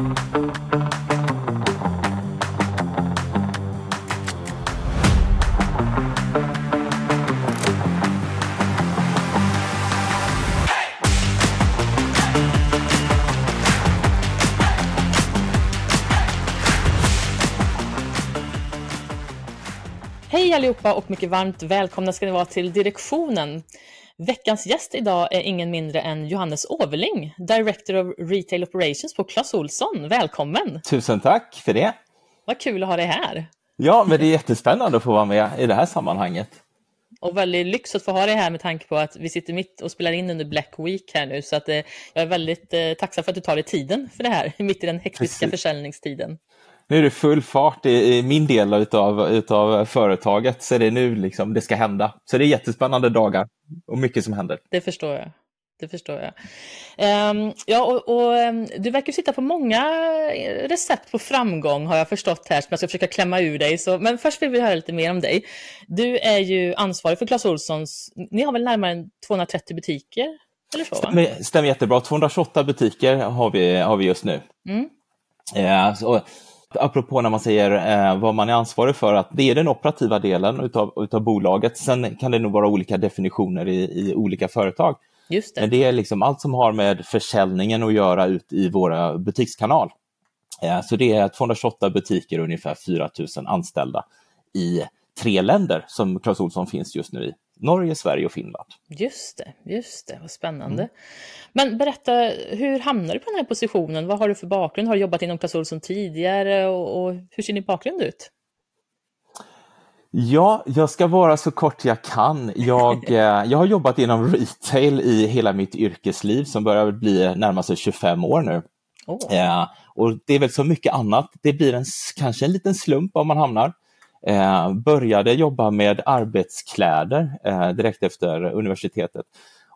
Hej allihopa och mycket varmt välkomna ska ni vara till Direktionen. Veckans gäst idag är ingen mindre än Johannes Åverling, Director of Retail Operations på Clas Ohlson. Välkommen! Tusen tack för det! Vad kul att ha dig här! Ja, men det är jättespännande att få vara med i det här sammanhanget. Och väldigt lyx att få ha dig här med tanke på att vi sitter mitt och spelar in under Black Week här nu. Så att, eh, jag är väldigt eh, tacksam för att du tar dig tiden för det här, mitt i den hektiska Precis. försäljningstiden. Nu är det full fart i, i min del utav, utav företaget, så det är nu liksom det ska hända. Så det är jättespännande dagar och mycket som händer. Det förstår jag. Det förstår jag. Ehm, ja, och, och ehm, du verkar sitta på många recept på framgång har jag förstått här som jag ska försöka klämma ur dig. Så, men först vill vi höra lite mer om dig. Du är ju ansvarig för Clas Ohlsons, ni har väl närmare än 230 butiker? Eller så, va? Stämmer, stämmer jättebra. 228 butiker har vi, har vi just nu. Mm. Eh, så, apropå när man säger eh, vad man är ansvarig för, att det är den operativa delen utav, utav bolaget. Sen kan det nog vara olika definitioner i, i olika företag. Just det. Men det är liksom allt som har med försäljningen att göra ut i våra butikskanal. Eh, Så det är 228 butiker och ungefär 4 000 anställda i tre länder som Clas Ohlson finns just nu i. Norge, Sverige och Finland. Just det, just det, vad spännande. Men berätta, hur hamnar du på den här positionen? Vad har du för bakgrund? Har du jobbat inom Clas Ohlson tidigare och, och hur ser din bakgrund ut? Ja, jag ska vara så kort jag kan. Jag, eh, jag har jobbat inom retail i hela mitt yrkesliv som börjar bli närmast 25 år nu. Åh, Eh, och det är väl så mycket annat. Det blir en, kanske en liten slump om man hamnar. Eh, började jobba med arbetskläder eh, direkt efter universitetet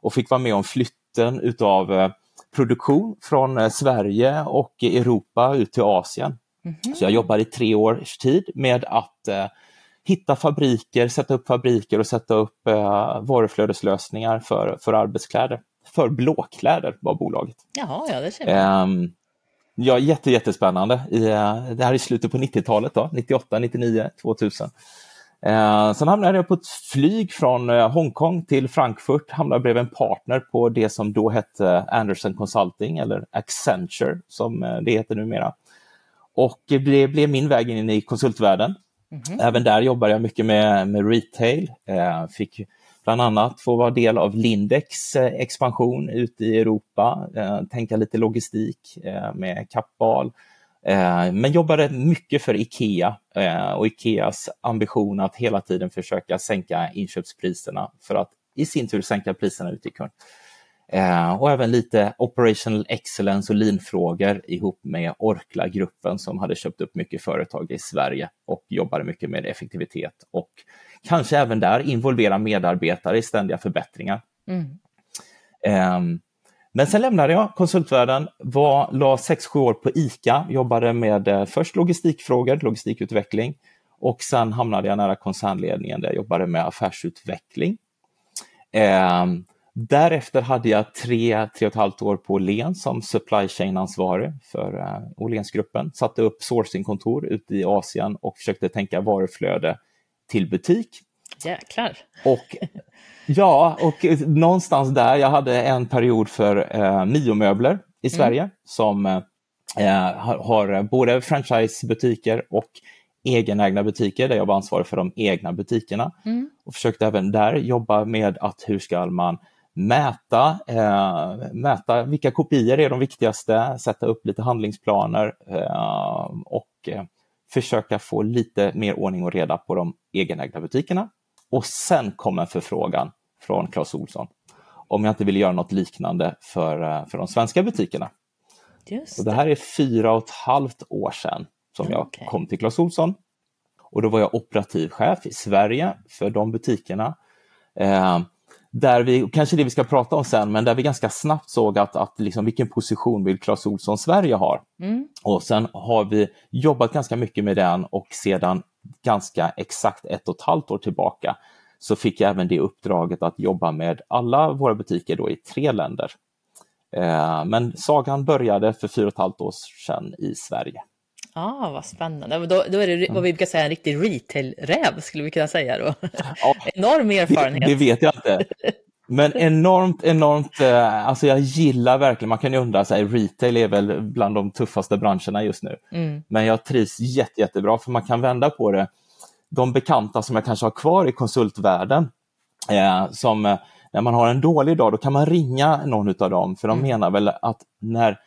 och fick vara med om flytten utav eh, produktion från eh, Sverige och Europa ut till Asien. mhm. Så jag jobbade i tre års tid med att eh, hitta fabriker, sätta upp fabriker och sätta upp eh, varuflödeslösningar för, för arbetskläder. För blåkläder var bolaget. Jaha, ja, det ser man. Ja, jätte, jättespännande. I, eh, det här är slutet på 90-talet, då, 98, 99, 2000. Eh, sen hamnade jag på ett flyg från eh, Hongkong till Frankfurt, hamnade bredvid en partner på det som då hette Anderson Consulting, eller Accenture som eh, det heter numera. Och det blev, min väg in i konsultvärlden. Mhm. Även där jobbar jag mycket med, med retail. Eh, fick bland annat få vara del av Lindex eh, expansion ute i Europa, eh, tänka lite logistik eh, med Kappahl. Men jobbade mycket för IKEA och IKEAs ambition att hela tiden försöka sänka inköpspriserna för att i sin tur sänka priserna ut till kund. Eh, och även lite operational excellence och lean-frågor ihop med Orkla-gruppen som hade köpt upp mycket företag i Sverige och jobbade mycket med effektivitet och kanske även där involvera medarbetare i ständiga förbättringar. Mm. Ehm, Men sen lämnade jag konsultvärlden, var, la 6-7 år på ICA, jobbade med eh, först logistikfrågor, logistikutveckling och sen hamnade jag nära koncernledningen där jag jobbade med affärsutveckling. Därefter hade jag tre, tre och ett halvt år på Åhléns som supply chain-ansvarig för uh, Åhlénsgruppen. Satte upp sourcingkontor ute i Asien och försökte tänka varuflöde till butik. Jäklar. Och ja, och någonstans där, jag hade en period för eh, Mio-möbler i Sverige som eh, har, både franchisebutiker och egenägna butiker där jag var ansvarig för de egna butikerna. Mm. Och försökte även där jobba med att hur ska man mäta, eh, mäta vilka kopior är de viktigaste, sätta upp lite handlingsplaner eh, och eh, försöka få lite mer ordning och reda på de egenägda butikerna. Och sen kom en förfrågan från Clas Ohlson om jag inte ville göra något liknande för, eh, för de svenska butikerna. Just Och det här är fyra och ett halvt år sedan som jag Okej. kom till Clas Ohlson. Och då var jag operativ chef i Sverige för de butikerna. Eh, där vi, kanske det vi ska prata om sen, men där vi ganska snabbt såg att, att liksom, vilken position vill Clas Ohlson Sverige har? Mm. Och sen har vi jobbat ganska mycket med den och sedan ganska exakt ett och ett halvt år tillbaka så fick jag även det uppdraget att jobba med alla våra butiker då i tre länder. Eh, men sagan började för fyra och ett halvt år sedan i Sverige. Ja, ah, vad spännande. Då, då är det vad vi brukar säga en riktig retail-räv, skulle vi kunna säga då. Ja, Enorm erfarenhet. Det, det, vet jag inte. Men enormt, enormt, eh, alltså jag gillar verkligen, man kan ju undra, så här, retail är väl bland de tuffaste branscherna just nu. Mm. Men jag trivs jätte, jättebra för man kan vända på det. De bekanta som jag kanske har kvar i konsultvärlden, eh, som eh, när man har en dålig dag, då kan man ringa någon av dem, för de mm. menar väl att när,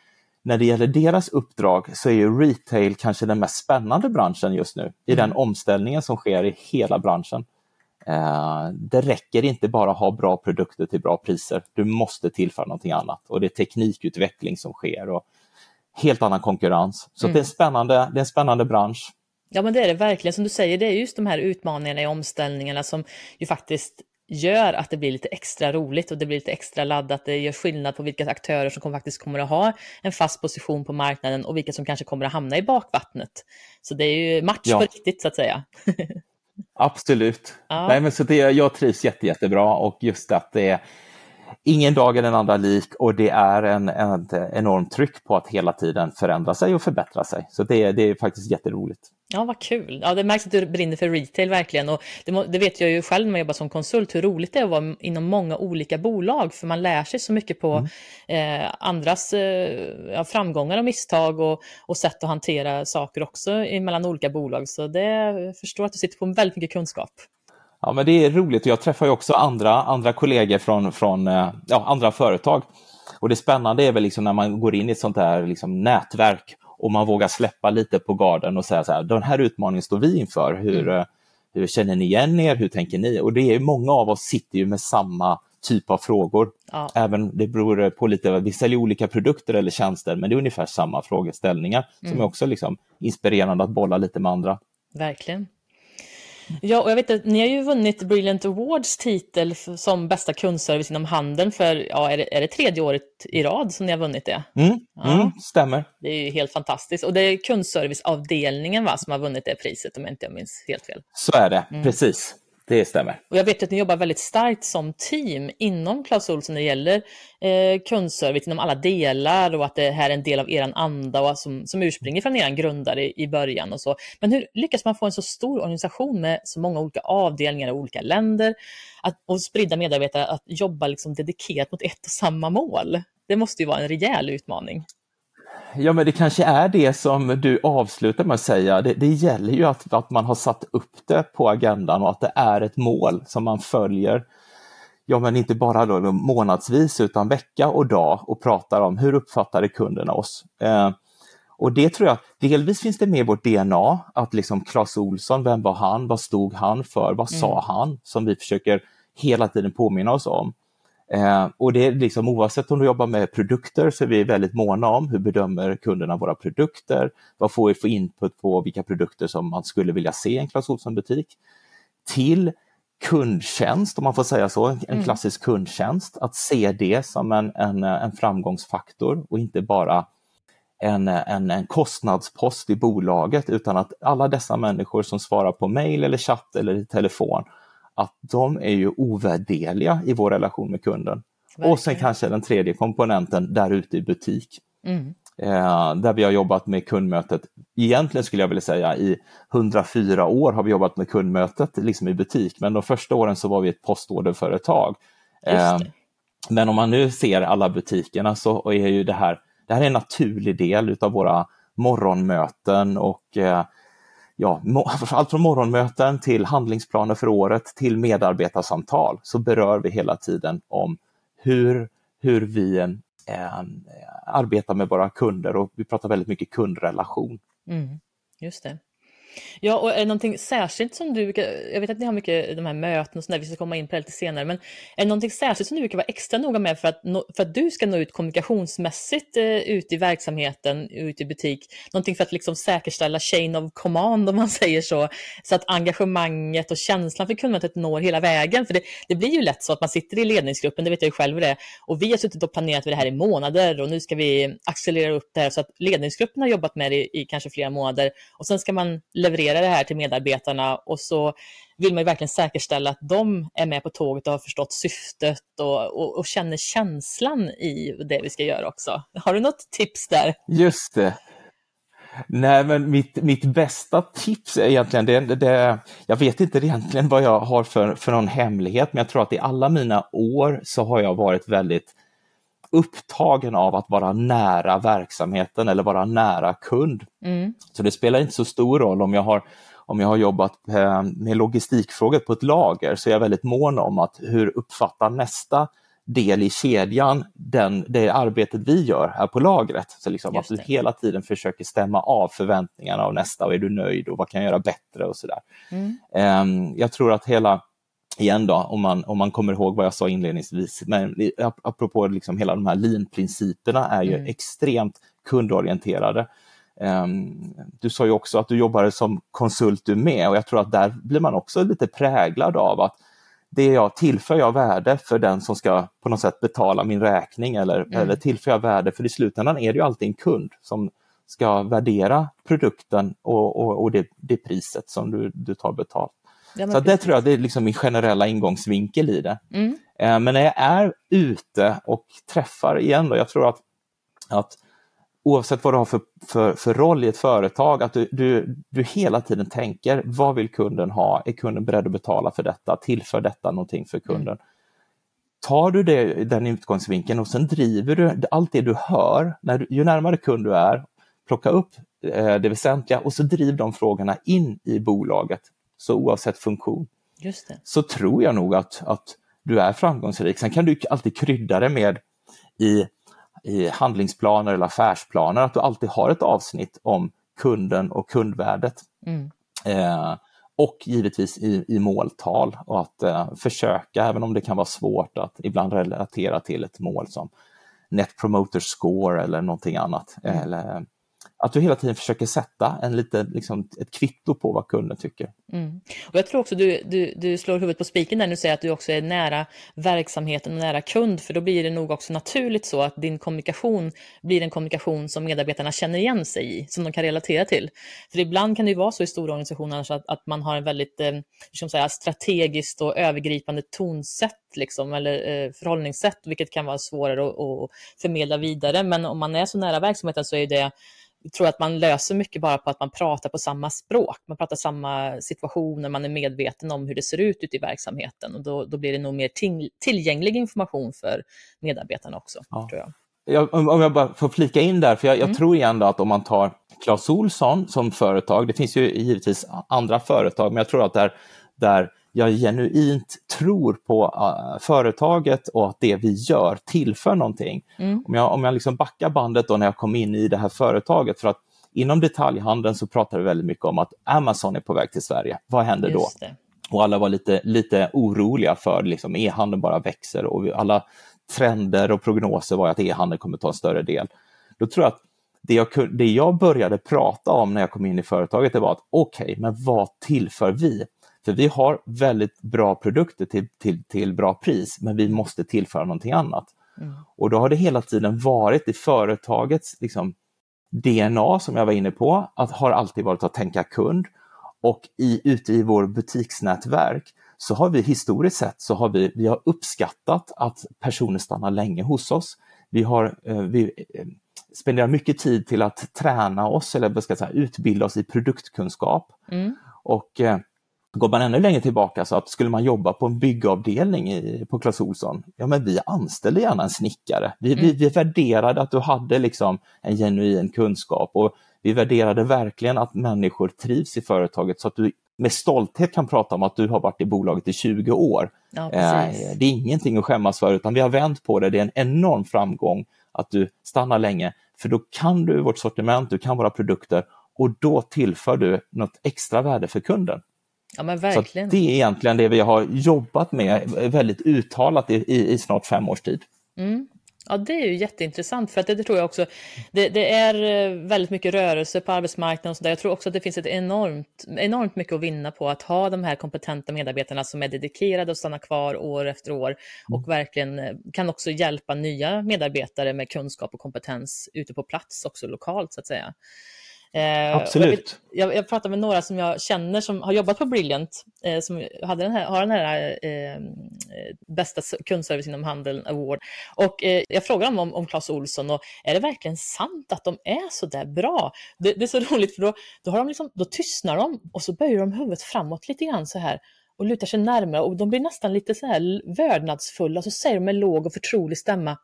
när det gäller deras uppdrag så är ju retail kanske den mest spännande branschen just nu, i mm. den omställningen som sker i hela branschen. Eh, det räcker inte bara att ha bra produkter till bra priser. Du måste tillföra någonting annat och det är teknikutveckling som sker och helt annan konkurrens. Så mm. det, är spännande, det är en spännande bransch. Ja men det är det verkligen. Som du säger, det är just de här utmaningarna i omställningarna som ju faktiskt gör att det blir lite extra roligt och det blir lite extra laddat. Det gör skillnad på vilka aktörer som faktiskt kommer att ha en fast position på marknaden och vilka som kanske kommer att hamna i bakvattnet. Så det är ju match ja. på riktigt så att säga. Absolut. Ja. Nej, men så det, jag trivs jätte, jättebra och just att det ingen dag är den andra lik och det är en, en, ett enormt tryck på att hela tiden förändra sig och förbättra sig. Så det, det är faktiskt jätteroligt. Ja, vad kul. Ja, det märks att du brinner för retail verkligen. Och det, det, vet jag ju själv när man jobbar som konsult, hur roligt det är att vara inom många olika bolag, för man lär sig så mycket på mm. eh, andras eh, framgångar och misstag och, och sätt att hantera saker också mellan olika bolag. Så det jag förstår att du sitter på väldigt mycket kunskap. Ja, men det är roligt. Jag träffar ju också andra, andra kollegor från, från eh, ja, andra företag. Och det spännande är väl liksom när man går in i ett sånt här liksom nätverk och man vågar släppa lite på garden och säga så här, den här utmaningen står vi inför. Hur, mm. hur känner ni igen er? Hur tänker ni? Och det är många av oss sitter ju med samma typ av frågor. Ja. Även det beror på lite, vi säljer olika produkter eller tjänster, men det är ungefär samma frågeställningar mm. som är också liksom inspirerande att bolla lite med andra. Verkligen. Ja, och jag vet att ni har ju vunnit Brilliant Awards titel som bästa kundservice inom handeln för, ja, är det, är det tredje året i rad som ni har vunnit det? Mm, ja. mm, stämmer. Det är ju helt fantastiskt. Och det är kundserviceavdelningen va, som har vunnit det priset om jag inte minns helt fel. Så är det, mm. precis. Det stämmer. Och jag vet att ni jobbar väldigt starkt som team inom Clas Ohlson när det gäller eh, kundservice inom alla delar och att det här är en del av er anda och som, som urspringer från er grundare i, i början och så. Men hur lyckas man få en så stor organisation med så många olika avdelningar i olika länder att, och spridda medarbetare att jobba liksom dedikerat mot ett och samma mål? Det måste ju vara en rejäl utmaning. Ja, men det kanske är det som du avslutar med att säga. Det, det gäller ju att, att man har satt upp det på agendan och att det är ett mål som man följer. Ja, men inte bara då månadsvis utan vecka och dag och pratar om hur uppfattade kunderna oss? Eh, och det tror jag, delvis finns det med i vårt DNA, att liksom Clas Olsson, vem var han, vad stod han för, vad mm. sa han, som vi försöker hela tiden påminna oss om. Eh, och det är liksom oavsett om du jobbar med produkter så är vi väldigt måna om hur bedömer kunderna våra produkter? Vad får vi för input på vilka produkter som man skulle vilja se i en Clas Ohlson-butik? Till kundtjänst, om man får säga så, en mm. klassisk kundtjänst, att se det som en, en, en framgångsfaktor och inte bara en, en, en kostnadspost i bolaget utan att alla dessa människor som svarar på mejl eller chatt eller i telefon att de är ju ovärderliga i vår relation med kunden. Verkligen. Och sen kanske den tredje komponenten där ute i butik. Mm. Eh, där vi har jobbat med kundmötet, egentligen skulle jag vilja säga i 104 år har vi jobbat med kundmötet liksom i butik, men de första åren så var vi ett postorderföretag. Eh, men om man nu ser alla butikerna så är ju det här, det här är en naturlig del utav våra morgonmöten och eh, ja, allt från morgonmöten till handlingsplaner för året till medarbetarsamtal så berör vi hela tiden om hur, hur vi eh, arbetar med våra kunder och vi pratar väldigt mycket kundrelation. Mm, just det. Ja, och är det någonting särskilt som du, jag vet att ni har mycket de här möten och sådär, vi ska komma in på det lite senare, men är det någonting särskilt som du brukar vara extra noga med för att, för att du ska nå ut kommunikationsmässigt eh, ut i verksamheten, ut i butik? Någonting för att liksom säkerställa chain of command om man säger så, så att engagemanget och känslan för kundmötet når hela vägen. För det, det blir ju lätt så att man sitter i ledningsgruppen, det vet jag ju själv det, och vi har suttit och planerat för det här i månader och nu ska vi accelerera upp det här så att ledningsgruppen har jobbat med det i, i kanske flera månader och sen ska man leverera det här till medarbetarna och så vill man ju verkligen säkerställa att de är med på tåget och har förstått syftet och, och, och känner känslan i det vi ska göra också. Har du något tips där? Just det. Nej, men mitt, mitt bästa tips är egentligen, det, det, jag vet inte egentligen vad jag har för, för någon hemlighet, men jag tror att i alla mina år så har jag varit väldigt upptagen av att vara nära verksamheten eller vara nära kund. Mm. Så det spelar inte så stor roll om jag har om jag har jobbat eh, med logistikfrågor på ett lager så är jag väldigt mån om att hur uppfattar nästa del i kedjan den, det arbetet vi gör här på lagret. Så liksom att du hela tiden försöker stämma av förväntningarna av nästa och är du nöjd och vad kan jag göra bättre och sådär. Mm. Ehm, jag tror att hela igen då, om man, om man kommer ihåg vad jag sa inledningsvis, men apropå liksom hela de här lean-principerna är ju mm. extremt kundorienterade. Um, du sa ju också att du jobbade som konsult du med och jag tror att där blir man också lite präglad av att det jag tillför jag värde för den som ska på något sätt betala min räkning eller, mm. eller tillför jag värde, för i slutändan är det ju alltid en kund som ska värdera produkten och, och, och det, det priset som du, du tar betalt. Ja, så det tror jag det är liksom min generella ingångsvinkel i det. Mm. Eh, men när jag är ute och träffar igen, då, jag tror att, att oavsett vad du har för, för, för roll i ett företag, att du, du, du hela tiden tänker vad vill kunden ha? Är kunden beredd att betala för detta? Tillför detta någonting för kunden? Mm. Tar du det, den utgångsvinkeln och sen driver du allt det du hör, när, ju närmare kund du är, plocka upp eh, det väsentliga och så driv de frågorna in i bolaget så oavsett funktion. Så tror jag nog att, att du är framgångsrik. Sen kan du alltid krydda det med i, i handlingsplaner eller affärsplaner, att du alltid har ett avsnitt om kunden och kundvärdet. Mm. Eh, och givetvis i, i måltal och att eh, försöka, även om det kan vara svårt, att ibland relatera till ett mål som Net Promoter Score eller någonting annat. Mm. Eller, att du hela tiden försöker sätta en lite, liksom, ett kvitto på vad kunden tycker. Mm. Och jag tror också du, du, du slår huvudet på spiken när du säger att du också är nära verksamheten och nära kund, för då blir det nog också naturligt så att din kommunikation blir en kommunikation som medarbetarna känner igen sig i, som de kan relatera till. För ibland kan det ju vara så i stora organisationer att, att man har en väldigt eh, liksom säga, strategiskt och övergripande tonsätt liksom, eller eh, förhållningssätt, vilket kan vara svårare att, att förmedla vidare. Men om man är så nära verksamheten så är det tror att man löser mycket bara på att man pratar på samma språk. Man pratar samma situationer, man är medveten om hur det ser ut ute i verksamheten och då, då blir det nog mer tillgänglig information för medarbetarna också. Ja. Tror jag. Jag, om jag bara får flika in där, för jag, mm. jag tror igen att om man tar Clas Olsson som företag, det finns ju givetvis andra företag, men jag tror att där, där jag genuint tror på uh, företaget och att det vi gör tillför någonting. Mm. Om jag, om jag liksom backar bandet då när jag kom in i det här företaget, för att inom detaljhandeln så pratar vi väldigt mycket om att Amazon är på väg till Sverige. Vad händer då? Och alla var lite, lite oroliga för liksom e-handeln bara växer och alla trender och prognoser var att e-handeln kommer ta en större del. Då tror jag att det jag, det jag började prata om när jag kom in i företaget det var att okej, okay, men vad tillför vi? För vi har väldigt bra produkter till, till, till bra pris, men vi måste tillföra någonting annat. Mm. Och då har det hela tiden varit i företagets liksom, DNA, som jag var inne på, att har alltid varit att tänka kund. Och i, ute i vår butiksnätverk så har vi historiskt sett så har vi, vi har uppskattat att personer stannar länge hos oss. Vi har eh, vi, eh, spenderar mycket tid till att träna oss eller vad ska jag säga, utbilda oss i produktkunskap. Mm. Och eh, Går man ännu längre tillbaka så att skulle man jobba på en byggavdelning i, på Clas Ohlson, ja men vi anställde gärna en snickare. Vi, mm. vi, vi värderade att du hade liksom en genuin kunskap och vi värderade verkligen att människor trivs i företaget så att du med stolthet kan prata om att du har varit i bolaget i 20 år. Ja, eh, det är ingenting att skämmas för utan vi har vänt på det, det är en enorm framgång att du stannar länge för då kan du vårt sortiment, du kan våra produkter och då tillför du något extra värde för kunden. Ja, men verkligen. Så det är egentligen det vi har jobbat med väldigt uttalat i, i, i snart fem års tid. Mm. Ja, det är ju jätteintressant för att det, det tror jag också. Det, det, är eh, väldigt mycket rörelse på arbetsmarknaden och så där. Jag tror också att det finns ett enormt, enormt mycket att vinna på att ha de här kompetenta medarbetarna som är dedikerade och stannar kvar år efter år och mm. verkligen eh, kan också hjälpa nya medarbetare med kunskap och kompetens ute på plats också lokalt så att säga. Eh, Absolut. Jag, jag, pratade med några som jag känner som har jobbat på Brilliant, eh, som hade den här, har den här eh, bästa kundservice inom handeln award. Och eh, jag frågade dem om, om Clas Olsson och är det verkligen sant att de är så där bra? Det, det är så roligt för då, då, har de liksom, då tystnar de och så böjer de huvudet framåt lite grann så här och lutar sig närmare och de blir nästan lite så här vördnadsfulla och så säger de med låg och förtrolig stämma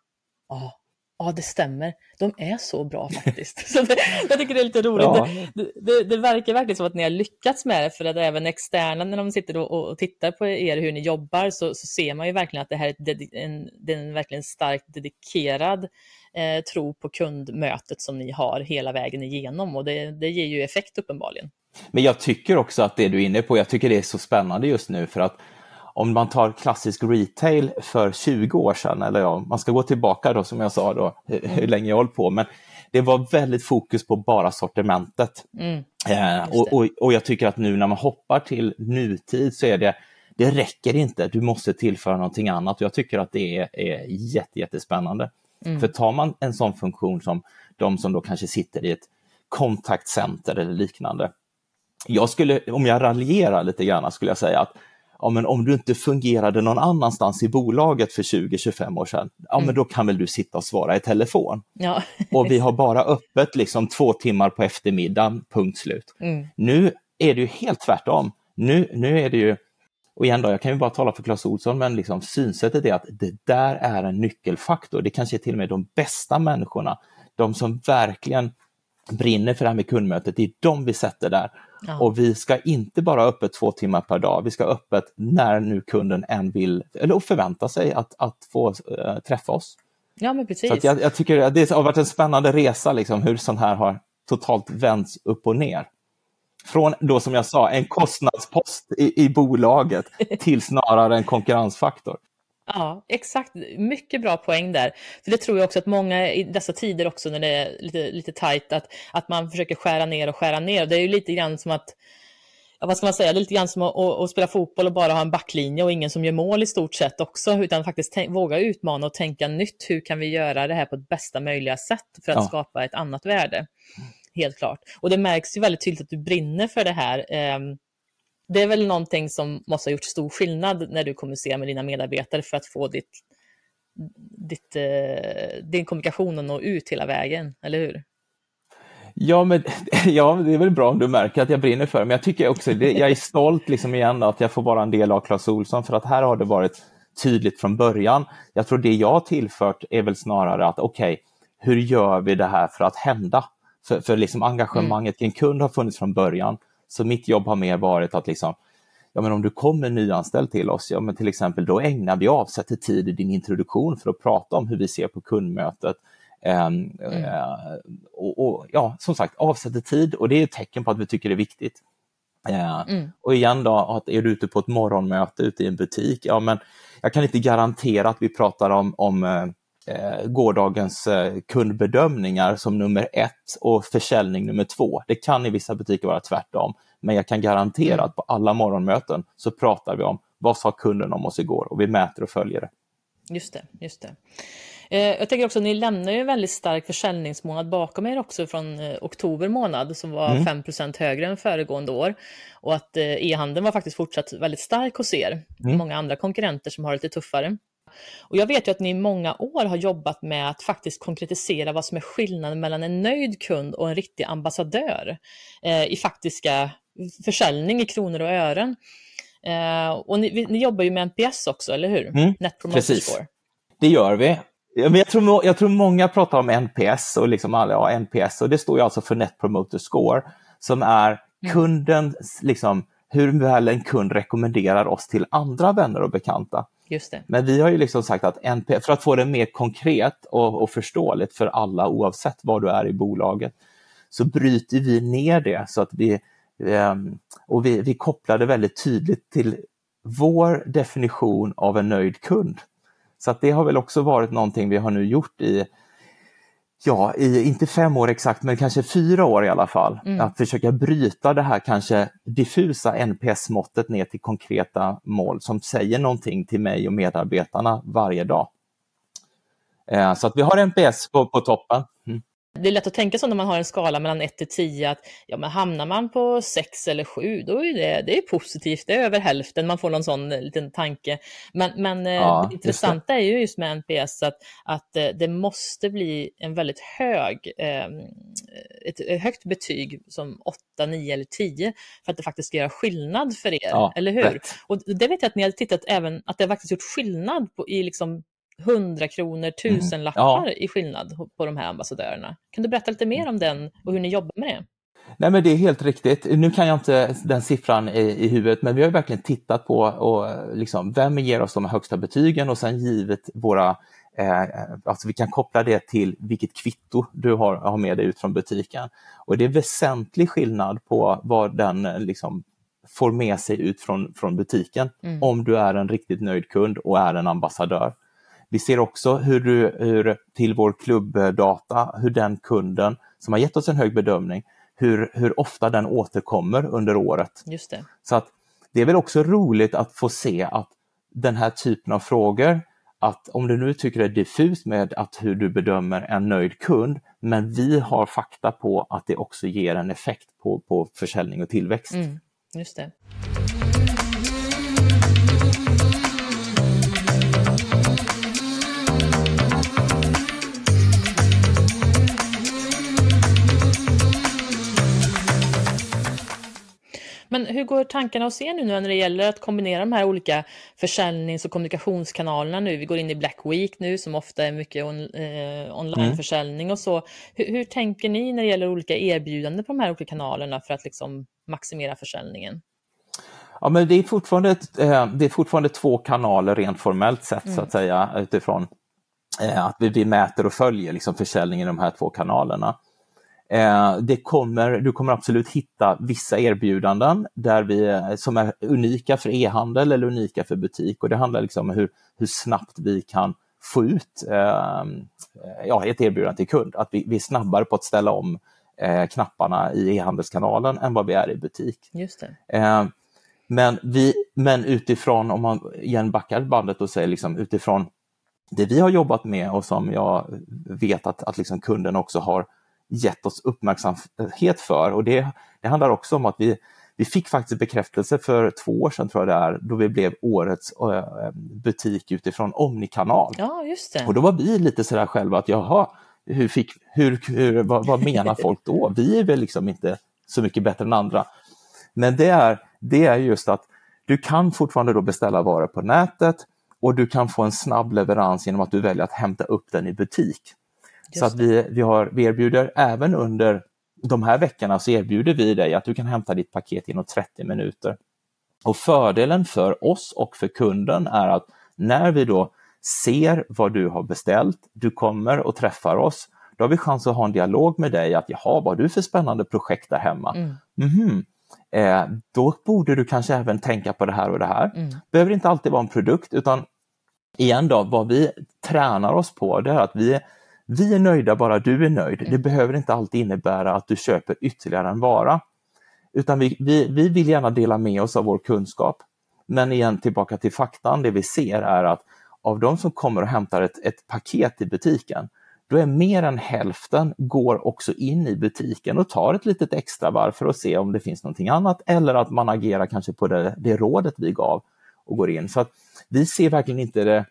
Ja, ja det stämmer. De är så bra faktiskt. så det, jag tycker det är lite roligt. Ja. Det, det, det, verkar verkligen som att ni har lyckats med det för att även externa när de sitter och, och tittar på er hur ni jobbar så, så, ser man ju verkligen att det här är en, är en verkligen starkt dedikerad eh, tro på kundmötet som ni har hela vägen igenom och det, det ger ju effekt uppenbarligen. Men jag tycker också att det du är inne på, jag tycker det är så spännande just nu för att om man tar klassisk retail för 20 år sedan, eller ja, man ska gå tillbaka då som jag sa då, hur, hur länge jag hållit på, men det var väldigt fokus på bara sortimentet. Mm. Eh, och, och, och, jag tycker att nu när man hoppar till nutid så är det, det räcker inte, du måste tillföra någonting annat. Och jag tycker att det är, är jätte, jättespännande. Mm. För tar man en sån funktion som de som då kanske sitter i ett kontaktcenter eller liknande. Jag skulle, om jag raljerar lite grann, skulle jag säga att ja, men om du inte fungerade någon annanstans i bolaget för 20-25 år sedan, ja, mm. men då kan väl du sitta och svara i telefon. Ja. och vi har bara öppet liksom två timmar på eftermiddagen, punkt slut. Mm. Nu är det ju helt tvärtom. Nu, nu är det ju, och igen då, jag kan ju bara tala för Clas Olsson, men liksom synsättet är att det där är en nyckelfaktor. Det kanske är till och med de bästa människorna, de som verkligen brinner för det här med kundmötet, det är de vi sätter där. Ja. Och vi ska inte bara ha öppet två timmar per dag, vi ska ha öppet när nu kunden än vill, eller förväntar sig att, att få äh, träffa oss. Ja, men precis. Så jag, jag, tycker det har varit en spännande resa, liksom, hur sånt här har totalt vänts upp och ner. Från då som jag sa, en kostnadspost i, i bolaget till snarare en konkurrensfaktor. Ja, exakt. Mycket bra poäng där. För det tror jag också att många i dessa tider också när det är lite, lite tajt, att, att man försöker skära ner och skära ner. Det är ju lite grann som att, ja, vad ska man säga, det är lite grann som att, att, att, spela fotboll och bara ha en backlinje och ingen som gör mål i stort sett också, utan faktiskt våga utmana och tänka nytt. Hur kan vi göra det här på bästa möjliga sätt för att ja. skapa ett annat värde? Helt klart. Och det märks ju väldigt tydligt att du brinner för det här. Um, det är väl någonting som måste ha gjort stor skillnad när du kommunicerar med dina medarbetare för att få ditt, ditt, eh, din kommunikation att nå ut hela vägen, eller hur? Ja, men, ja, det är väl bra om du märker att jag brinner för det, men jag tycker också, det, jag är stolt liksom igen att jag får vara en del av Clas Olsson, för att här har det varit tydligt från början. Jag tror det jag har tillfört är väl snarare att okej, okay, hur gör vi det här för att hända? För, för liksom engagemanget mm. en kund har funnits från början. Så mitt jobb har mer varit att liksom, ja men om du kommer nyanställd till oss, ja men till exempel då ägnar vi avsätter tid i din introduktion för att prata om hur vi ser på kundmötet. Um, mm. uh, och, och, ja, som sagt, avsätter tid och det är ett tecken på att vi tycker det är viktigt. Uh, mm. Och igen då, att är du ute på ett morgonmöte ute i en butik, ja men jag kan inte garantera att vi pratar om, om uh, eh, gårdagens eh, kundbedömningar som nummer ett och försäljning nummer två. Det kan i vissa butiker vara tvärtom, men jag kan garantera mm. att på alla morgonmöten så pratar vi om vad sa kunden om oss igår och vi mäter och följer det. Just det, just det. Eh, jag tänker också, ni lämnar ju en väldigt stark försäljningsmånad bakom er också från eh, oktober månad som var mm. 5 högre än föregående år. Och att eh, e-handeln var faktiskt fortsatt väldigt stark hos er. Mm. Många andra konkurrenter som har det lite tuffare. Och jag vet ju att ni i många år har jobbat med att faktiskt konkretisera vad som är skillnaden mellan en nöjd kund och en riktig ambassadör eh, i faktiska försäljning i kronor och ören. Eh, och ni, ni, jobbar ju med NPS också, eller hur? Mm, Net Promoter precis. Score. Det gör vi. Jag tror, jag tror många pratar om NPS och liksom alla, ja, NPS och det står ju alltså för Net Promoter Score som är mm. kundens, liksom, hur väl en kund rekommenderar oss till andra vänner och bekanta. Just det. Men vi har ju liksom sagt att NP, för att få det mer konkret och, och förståeligt för alla oavsett var du är i bolaget, så bryter vi ner det så att vi, ehm, och vi, vi kopplar det väldigt tydligt till vår definition av en nöjd kund. Så att det har väl också varit någonting vi har nu gjort i ja, i, inte fem år exakt, men kanske fyra år i alla fall. Mm. Att försöka bryta det här kanske diffusa NPS-måttet ner till konkreta mål som säger någonting till mig och medarbetarna varje dag. Eh, så att vi har NPS på, på toppen. Mm. Det är lätt att tänka så när man har en skala mellan 1 till 10 att ja, men hamnar man på 6 eller 7 då är det, det är positivt, det är över hälften, man får någon sån eh, liten tanke. Men, men eh, ja, det intressanta det. är ju just med NPS att, att eh, det måste bli en väldigt hög, ett högt betyg som 8, 9 eller 10 för att det faktiskt ska göra skillnad för er, ja, eller hur? Rätt. Och det vet jag att ni har tittat även, att det har faktiskt gjort skillnad på, i liksom 100 kronor, tusenlappar mm. ja. i skillnad på de här ambassadörerna. Kan du berätta lite mer om den och hur ni jobbar med det? Nej, men det är helt riktigt. Nu kan jag inte den siffran i, i huvudet, men vi har verkligen tittat på och, liksom, vem ger oss de högsta betygen och sen givet våra Eh, alltså vi kan koppla det till vilket kvitto du har, har med dig ut från butiken. Och det är väsentlig skillnad på vad den liksom, får med sig ut från, från butiken mm. om du är en riktigt nöjd kund och är en ambassadör. Vi ser också hur, du, hur till vår klubbdata, hur den kunden som har gett oss en hög bedömning, hur, hur ofta den återkommer under året. Just det. Så att det är väl också roligt att få se att den här typen av frågor, att om du nu tycker det är diffust med att hur du bedömer en nöjd kund, men vi har fakta på att det också ger en effekt på, på försäljning och tillväxt. Mm, just det. Men hur går tankarna hos er nu när det gäller att kombinera de här olika försäljnings och kommunikationskanalerna nu? Vi går in i Black Week nu som ofta är mycket on, eh, onlineförsäljning och så. Hur, hur, tänker ni när det gäller olika erbjudanden på de här olika kanalerna för att liksom maximera försäljningen? Ja, men det är fortfarande, eh, det är fortfarande två kanaler rent formellt sett mm. så att mm. säga utifrån eh, att vi, vi mäter och följer liksom försäljningen i de här två kanalerna. Eh, det kommer, du kommer absolut hitta vissa erbjudanden där vi, som är unika för e-handel eller unika för butik och det handlar liksom om hur, hur snabbt vi kan få ut eh, ja, ett erbjudande till kund. Att vi, vi är snabbare på att ställa om eh, knapparna i e-handelskanalen än vad vi är i butik. Just eh, men, vi, men utifrån, om man igen backar bandet och säger liksom utifrån det vi har jobbat med och som jag vet att, att liksom kunden också har gett oss uppmärksamhet för. Och det, det handlar också om att vi, vi fick faktiskt bekräftelse för två år sedan, tror jag det är, då vi blev årets äh, butik utifrån Omnikanal. Ja, just det. Och då var vi lite sådär själva att jaha, hur fick, hur, hur, vad, vad menar folk då? Vi är väl liksom inte så mycket bättre än andra. Men det är, det är just att du kan fortfarande då beställa varor på nätet och du kan få en snabb leverans genom att du väljer att hämta upp den i butik. Så att vi, vi, har, vi erbjuder även under de här veckorna så erbjuder vi dig att du kan hämta ditt paket inom 30 minuter. Och fördelen för oss och för kunden är att när vi då ser vad du har beställt, du kommer och träffar oss, då har vi chans att ha en dialog med dig att jaha, vad har du för spännande projekt där hemma? Mm. Mm-hmm. Eh, då borde du kanske även tänka på det här och det här. Mm. behöver inte alltid vara en produkt utan igen då, vad vi tränar oss på det är att vi vi är nöjda bara du är nöjd. Det mm. behöver inte alltid innebära att du köper ytterligare en vara. Utan vi, vi, vi vill gärna dela med oss av vår kunskap. Men igen tillbaka till faktan, det vi ser är att av de som kommer och hämtar ett, ett paket i butiken, då är mer än hälften går också in i butiken och tar ett litet extra varv för att se om det finns någonting annat eller att man agerar kanske på det, det rådet vi gav och går in. Så att vi ser verkligen inte det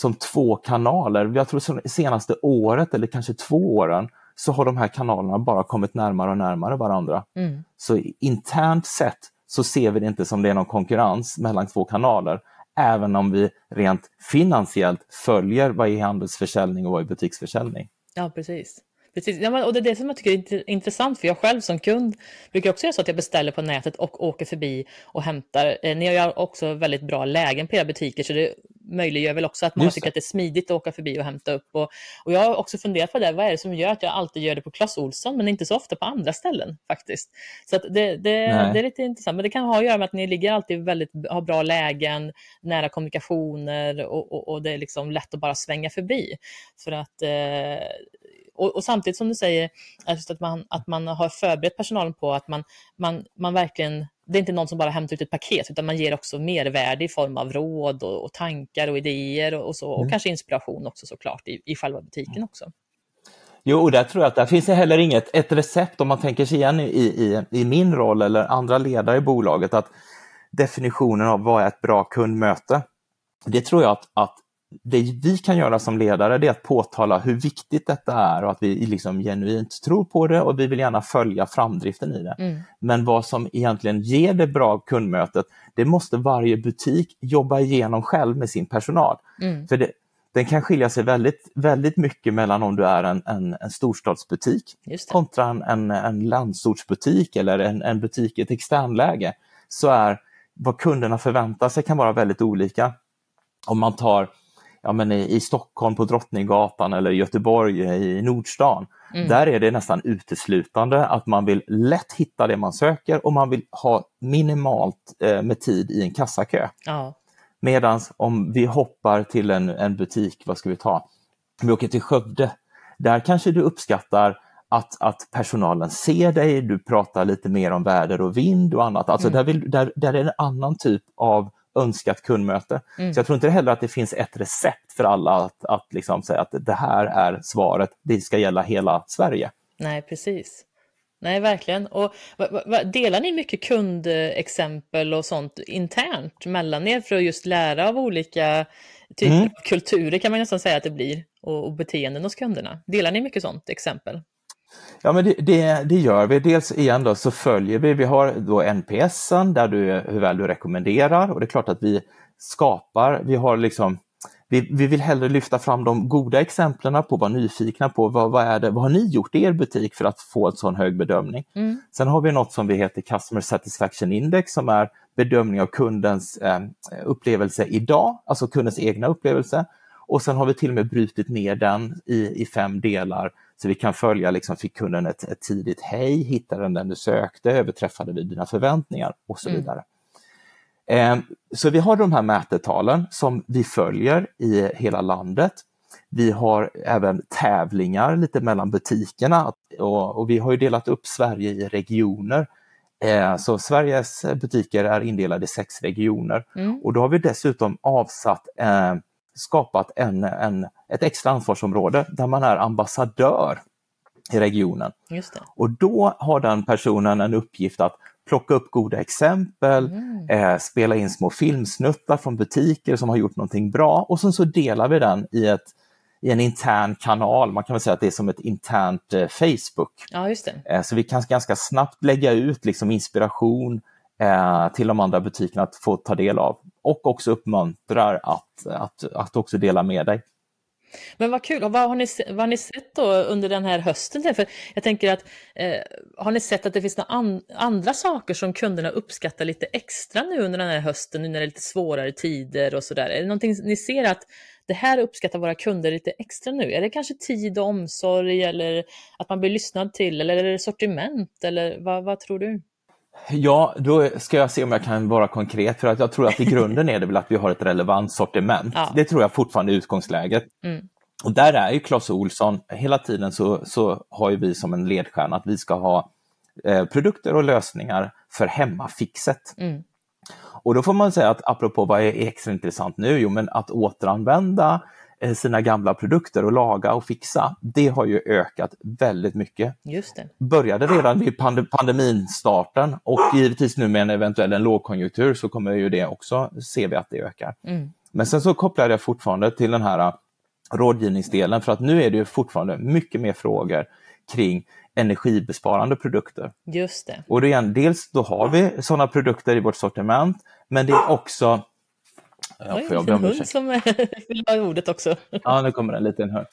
som två kanaler. Jag tror senaste året eller kanske två åren så har de här kanalerna bara kommit närmare och närmare varandra. Mm. Så internt sett så ser vi det inte som det är någon konkurrens mellan två kanaler, även om vi rent finansiellt följer vad är handelsförsäljning och vad är butiksförsäljning. Ja, precis. Precis, ja, och det är det som jag tycker är intressant, för jag själv som kund brukar också göra så att jag beställer på nätet och åker förbi och hämtar. Eh, ni har ju också väldigt bra lägen på era butiker, så det möjliggör väl också att man tycker att det är smidigt att åka förbi och hämta upp. Och, och jag har också funderat på det, vad är det som gör att jag alltid gör det på Clas Olsson, men inte så ofta på andra ställen faktiskt. Så det, det, det, är lite intressant, men det kan ha att göra med att ni ligger alltid väldigt, har bra lägen, nära kommunikationer och, och, och det är liksom lätt att bara svänga förbi. För att eh, och, och, samtidigt som du säger, att, man, att man har förberett personalen på att man, man, man verkligen, det är inte någon som bara hämtar ut ett paket, utan man ger också mervärde i form av råd och, och tankar och idéer och, och så, och mm. kanske inspiration också såklart i, i själva butiken också. Jo, och där tror jag att där finns det heller inget ett recept om man tänker sig igen i, i, i min roll eller andra ledare i bolaget att definitionen av vad är ett bra kundmöte. Det tror jag att, att det vi kan göra som ledare det är att påtala hur viktigt detta är och att vi liksom genuint tror på det och vi vill gärna följa framdriften i det. Mm. Men vad som egentligen ger det bra kundmötet, det måste varje butik jobba igenom själv med sin personal. Mm. För det, den kan skilja sig väldigt, väldigt mycket mellan om du är en, en, en storstadsbutik kontra en, en, en landsortsbutik eller en, en butik i ett externläge. Så är vad kunderna förväntar sig kan vara väldigt olika. Om man tar ja, men i, i Stockholm på Drottninggatan eller Göteborg i Nordstan. Mm. Där är det nästan uteslutande att man vill lätt hitta det man söker och man vill ha minimalt eh, med tid i en kassakö. Ja. Medan om vi hoppar till en, en butik, vad ska vi ta? Vi åker till Skövde. Där kanske du uppskattar att, att personalen ser dig, du pratar lite mer om väder och vind och annat. Alltså mm. där, vill, där, där är det en annan typ av önskat kundmöte. Mm. Så jag tror inte heller att det finns ett recept för alla att, att liksom säga att det här är svaret, det ska gälla hela Sverige. Nej, precis. Nej, verkligen. Och delar ni mycket kundexempel och sånt internt mellan er för att just lära av olika typer mm. av kulturer kan man nästan säga att det blir och, och beteenden hos kunderna? Delar ni mycket sånt exempel? Ja, men det, det, det, gör vi. Dels igen då så följer vi, vi har då NPSen där du, hur väl du rekommenderar och det är klart att vi skapar, vi har liksom vi, vi vill hellre lyfta fram de goda exemplen på, vara nyfikna på vad, vad, är det, vad har ni gjort i er butik för att få en sån hög bedömning? Mm. Sen har vi något som vi heter Customer Satisfaction Index som är bedömning av kundens eh, upplevelse idag, alltså kundens egna upplevelse. Och sen har vi till och med brutit ner den i, i fem delar så vi kan följa, liksom, fick kunden ett, ett tidigt hej, hittade den den du sökte, överträffade vi dina förväntningar och så mm. vidare. Eh, så vi har de här mätetalen som vi följer i hela landet. Vi har även tävlingar lite mellan butikerna och, och vi har ju delat upp Sverige i regioner. Eh, så Sveriges butiker är indelade i sex regioner mm. och då har vi dessutom avsatt eh, skapat en, en, ett extra ansvarsområde där man är ambassadör i regionen. Och då har den personen en uppgift att plocka upp goda exempel, mm. eh, spela in små filmsnuttar från butiker som har gjort någonting bra och sen så delar vi den i, ett, i en intern kanal. Man kan väl säga att det är som ett internt eh, Facebook. Ja. Eh, så vi kan ganska snabbt lägga ut liksom, inspiration eh, till de andra butikerna att få ta del av och också uppmuntrar att, att, att också dela med dig. Men vad kul, och vad har ni, vad har ni sett då under den här hösten? För jag tänker att, eh, har ni sett att det finns några an, andra saker som kunderna uppskattar lite extra nu under den här hösten, nu när det är lite svårare tider och sådär? Är det någonting ni ser att det här uppskattar våra kunder lite extra nu? Är det kanske tid och omsorg eller att man blir lyssnad till eller är det sortiment eller vad, vad tror du? Ja, då ska jag se om jag kan vara konkret för att jag tror att i grunden är det väl att vi har ett relevant sortiment. Ja. Det tror jag fortfarande är utgångsläget. Mm. Och där är ju Clas Olsson, hela tiden så, så har ju vi som en ledstjärna att vi ska ha eh, produkter och lösningar för hemmafixet. Mm. Och då får man säga att apropå vad är extra intressant nu, jo men att återanvända sina gamla produkter och laga och fixa, det har ju ökat väldigt mycket. Just det. Började redan vid pand pandemistarten och givetvis nu med en eventuell en lågkonjunktur så kommer ju det också, ser vi att det ökar. Mm. Men sen så kopplar jag fortfarande till den här äh, rådgivningsdelen för att nu är det ju fortfarande mycket mer frågor kring energibesparande produkter. Just det. Och är dels då har vi sådana produkter i vårt sortiment, men det är också Ja, Oj, jag en hund som vill ha ordet också. Ja, nu kommer en liten hund.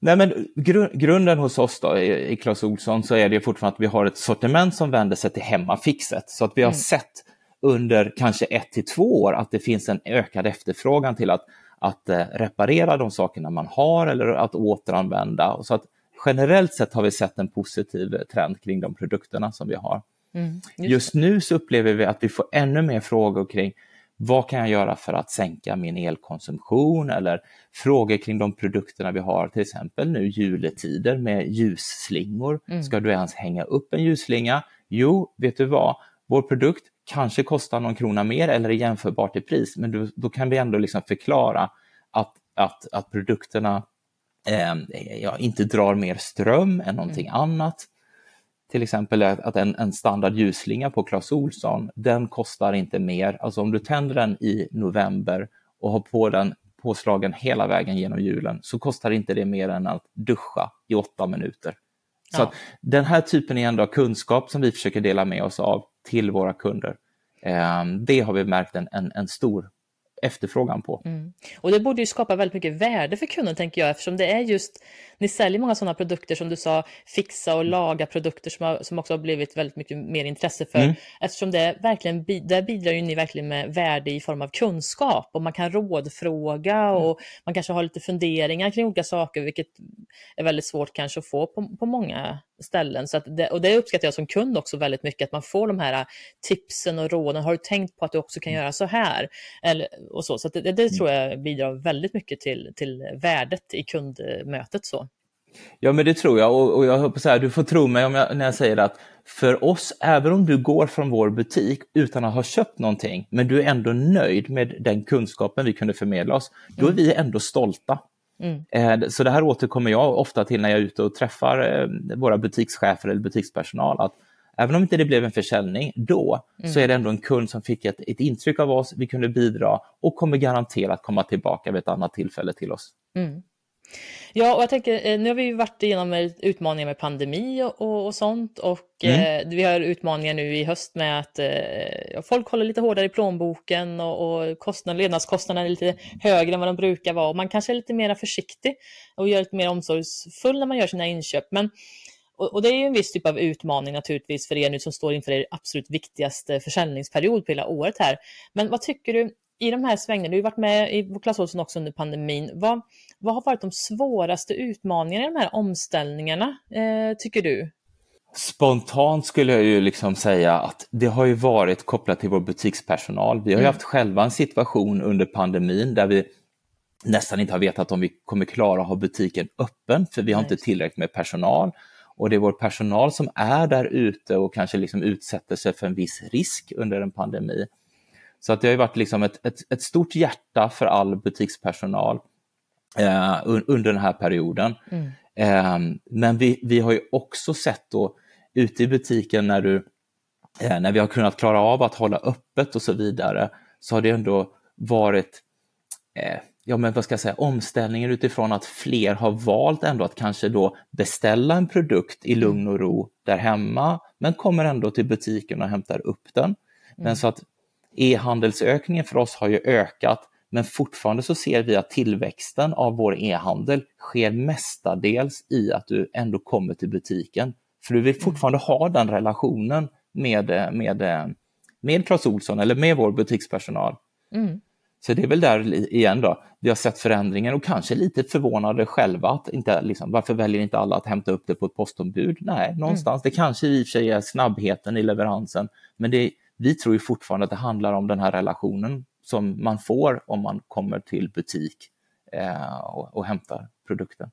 Nej, men gru grunden hos oss då, i, i Clas Olsson så är det fortfarande att vi har ett sortiment som vänder sig till hemmafixet. Så att vi har mm. sett under kanske ett till två år att det finns en ökad efterfrågan till att, att uh, reparera de sakerna man har eller att återanvända. Så att generellt sett har vi sett en positiv trend kring de produkterna som vi har. Mm, just, just nu så upplever vi att vi får ännu mer frågor kring vad kan jag göra för att sänka min elkonsumtion eller frågor kring de produkterna vi har, till exempel nu juletider med ljusslingor. Mm. Ska du ens hänga upp en ljusslinga? Jo, vet du vad? Vår produkt kanske kostar någon krona mer eller är jämförbart i pris, men då, då kan vi ändå liksom förklara att, att, att produkterna eh, ja, inte drar mer ström än någonting mm. annat. Till exempel att en, en standard ljusslinga på Clas Ohlson, den kostar inte mer. Alltså om du tänder den i november och har på den påslagen hela vägen genom julen så kostar inte det mer än att duscha i åtta minuter. Så ja. den här typen är ändå av kunskap som vi försöker dela med oss av till våra kunder. Ehm, det har vi märkt en, en, en stor efterfrågan på. Mm. Och det borde ju skapa väldigt mycket värde för kunden tänker jag eftersom det är just, ni säljer många sådana produkter som du sa, fixa och laga produkter som, har, som också har blivit väldigt mycket mer intresse för. Mm. Eftersom det verkligen, där bidrar ju ni verkligen med värde i form av kunskap och man kan rådfråga mm. och man kanske har lite funderingar kring olika saker vilket är väldigt svårt kanske att få på, på många ställen. Så det, och det uppskattar jag som kund också väldigt mycket, att man får de här tipsen och råden. Har du tänkt på att du också kan mm. göra så här? Eller, och så så det, det, mm. tror jag bidrar väldigt mycket till, till värdet i kundmötet. Så. Ja, men det tror jag. Och, och jag hoppas så här, du får tro mig om jag, när jag säger att för oss, även om du går från vår butik utan att ha köpt någonting, men du är ändå nöjd med den kunskapen vi kunde förmedla oss, då är mm. vi ändå stolta. Mm. Eh, så det här återkommer jag ofta till när jag är ute och träffar eh, våra butikschefer eller butikspersonal, att även om inte det blev en försäljning då, mm. så är det ändå en kund som fick ett, ett intryck av oss, vi kunde bidra och kommer garanterat komma tillbaka vid ett annat tillfälle till oss. Mm. Ja, och jag tänker, eh, nu har vi varit igenom utmaningar med pandemi och, och sånt och mm. eh, vi har utmaningar nu i höst med att eh, folk håller lite hårdare i plånboken och, och kostnader, levnadskostnaderna är lite högre än vad de brukar vara och man kanske är lite mer försiktig och gör lite mer omsorgsfull när man gör sina inköp. Men och, och, det är ju en viss typ av utmaning naturligtvis för er nu som står inför er absolut viktigaste försäljningsperiod på hela året här. Men vad tycker du i de här svängarna, du har varit med i Clas Ohlson också under pandemin. Vad, vad har varit de svåraste utmaningarna i de här omställningarna, eh, tycker du? Spontant skulle jag ju liksom säga att det har ju varit kopplat till vår butikspersonal. Vi har ju mm. haft själva en situation under pandemin där vi nästan inte har vetat om vi kommer klara att ha butiken öppen för vi har Nej. inte tillräckligt med personal. Och det är vår personal som är där ute och kanske liksom utsätter sig för en viss risk under en pandemi. Så att det har varit liksom ett, ett, ett stort hjärta för all butikspersonal eh, under den här perioden. Mm. Eh, men vi, vi har ju också sett då ute i butiken när, du, eh, när vi har kunnat klara av att hålla öppet och så vidare, så har det ändå varit eh, ja men vad ska jag säga, omställningen utifrån att fler har valt ändå att kanske då beställa en produkt i lugn och ro där hemma, men kommer ändå till butiken och hämtar upp den. Men mm. så att e-handelsökningen för oss har ju ökat, men fortfarande så ser vi att tillväxten av vår e-handel sker mestadels i att du ändå kommer till butiken. För du vill mm. fortfarande ha den relationen med, med, med Clas Ohlson eller med vår butikspersonal. Mm. Så det är väl där igen då, vi har sett förändringen och kanske lite förvånade själva. Att inte, liksom, varför väljer inte alla att hämta upp det på ett postombud? Nej, någonstans. Mm. Det kanske i och för sig är snabbheten i leveransen, men det, vi tror ju fortfarande att det handlar om den här relationen som man får om man kommer till butik eh, och, och hämtar produkten.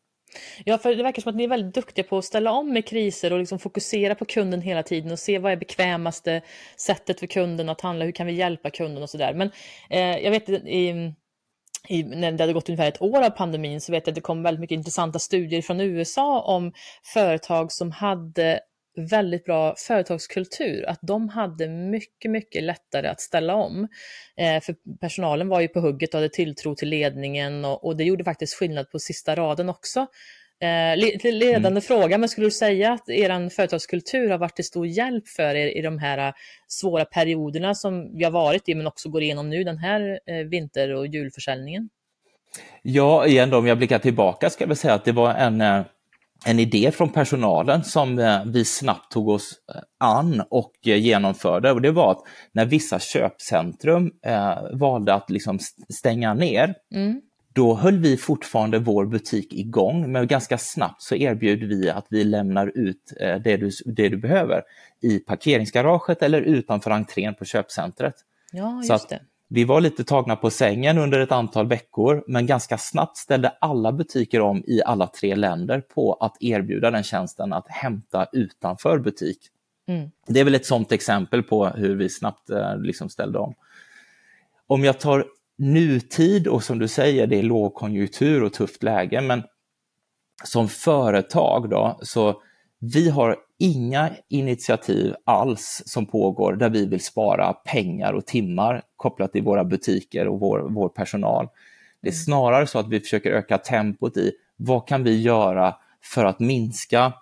Ja, för det verkar som att ni är väldigt duktiga på att ställa om med kriser och liksom fokusera på kunden hela tiden och se vad är bekvämaste sättet för kunden att handla, hur kan vi hjälpa kunden och sådär. Men eh, jag vet i, i, när det hade gått ungefär ett år av pandemin så vet jag att det kom väldigt mycket intressanta studier från USA om företag som hade väldigt bra företagskultur, att de hade mycket, mycket lättare att ställa om. Eh, för personalen var ju på hugget och hade tilltro till ledningen och, och det gjorde faktiskt skillnad på sista raden också. Eh, ledande mm. fråga, men skulle du säga att er företagskultur har varit till stor hjälp för er i de här eh, svåra perioderna som vi har varit i, men också går igenom nu den här eh, vinter och julförsäljningen? Ja, igen då, om jag blickar tillbaka ska jag säga att det var en eh, en idé från personalen som eh, vi snabbt tog oss eh, an och eh, genomförde. Och det var att när vissa köpcentrum valde att liksom stänga ner, mm. då höll vi fortfarande vår butik igång, men ganska snabbt så erbjöd vi att vi lämnar ut det, du, det du behöver i parkeringsgaraget eller utanför entrén på köpcentret. Ja, just så det vi var lite tagna på sängen under ett antal veckor, men ganska snabbt ställde alla butiker om i alla tre länder på att erbjuda den tjänsten att hämta utanför butik. Mm. Det är väl ett sådant exempel på hur vi snabbt eh, liksom ställde om. Om jag tar nutid och som du säger, det är lågkonjunktur och tufft läge, men som företag då, så vi har inga initiativ alls som pågår där vi vill spara pengar och timmar kopplat till våra butiker och vår, vår personal. Det är mm. snarare så att vi försöker öka tempot i vad kan vi göra för att minska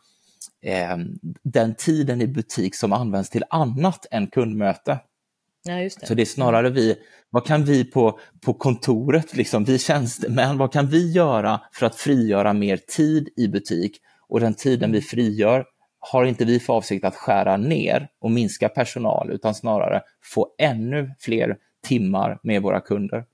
eh, den tiden i butik som används till annat än kundmöte. Ja, det. Så det är snarare vi, vad kan vi på, på kontoret, liksom, vi tjänstemän, vad kan vi göra för att frigöra mer tid i butik? Och den tiden vi frigör har inte vi för avsikt att skära ner och minska personal, utan snarare få ännu fler timmar med våra kunder.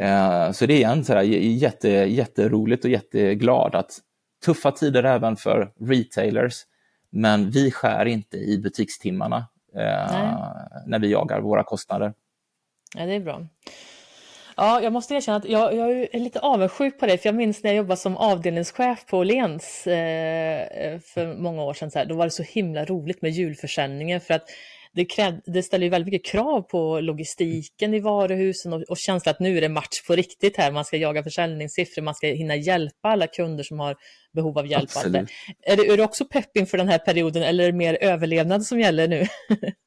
Eh, så det är igen så jätte, jätteroligt och jätteglad att tuffa tider även för retailers, men vi skär inte i butikstimmarna eh, när vi jagar våra kostnader. Ja, det är bra. Ja, jag måste erkänna att jag, jag, är lite avundsjuk på dig, för jag minns när jag jobbade som avdelningschef på Åhléns eh, för många år sedan, så här, då var det så himla roligt med julförsäljningen för att det, kräv, det ställer ju väldigt mycket krav på logistiken i varuhusen och, och känslan att nu är det match på riktigt här. Man ska jaga försäljningssiffror, man ska hinna hjälpa alla kunder som har behov av hjälp. Är, det, är du också pepp inför den här perioden eller är det mer överlevnad som gäller nu?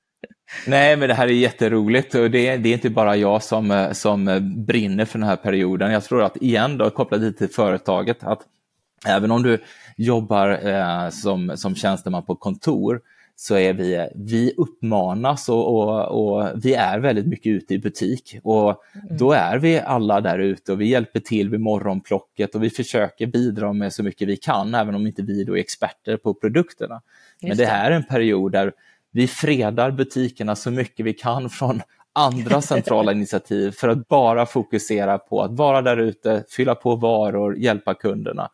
Nej, men det här är jätteroligt och det, det är inte bara jag som, som brinner för den här perioden. Jag tror att igen, då, kopplat lite till företaget, att även om du jobbar eh, som, som tjänsteman på kontor så är vi, vi uppmanas och, och, och, vi är väldigt mycket ute i butik och mm. då är vi alla där ute och vi hjälper till vid morgonplocket och vi försöker bidra med så mycket vi kan, även om inte vi då är experter på produkterna. Men det här är en period där vi fredar butikerna så mycket vi kan från andra centrala initiativ för att bara fokusera på att vara där ute, fylla på varor, hjälpa kunderna.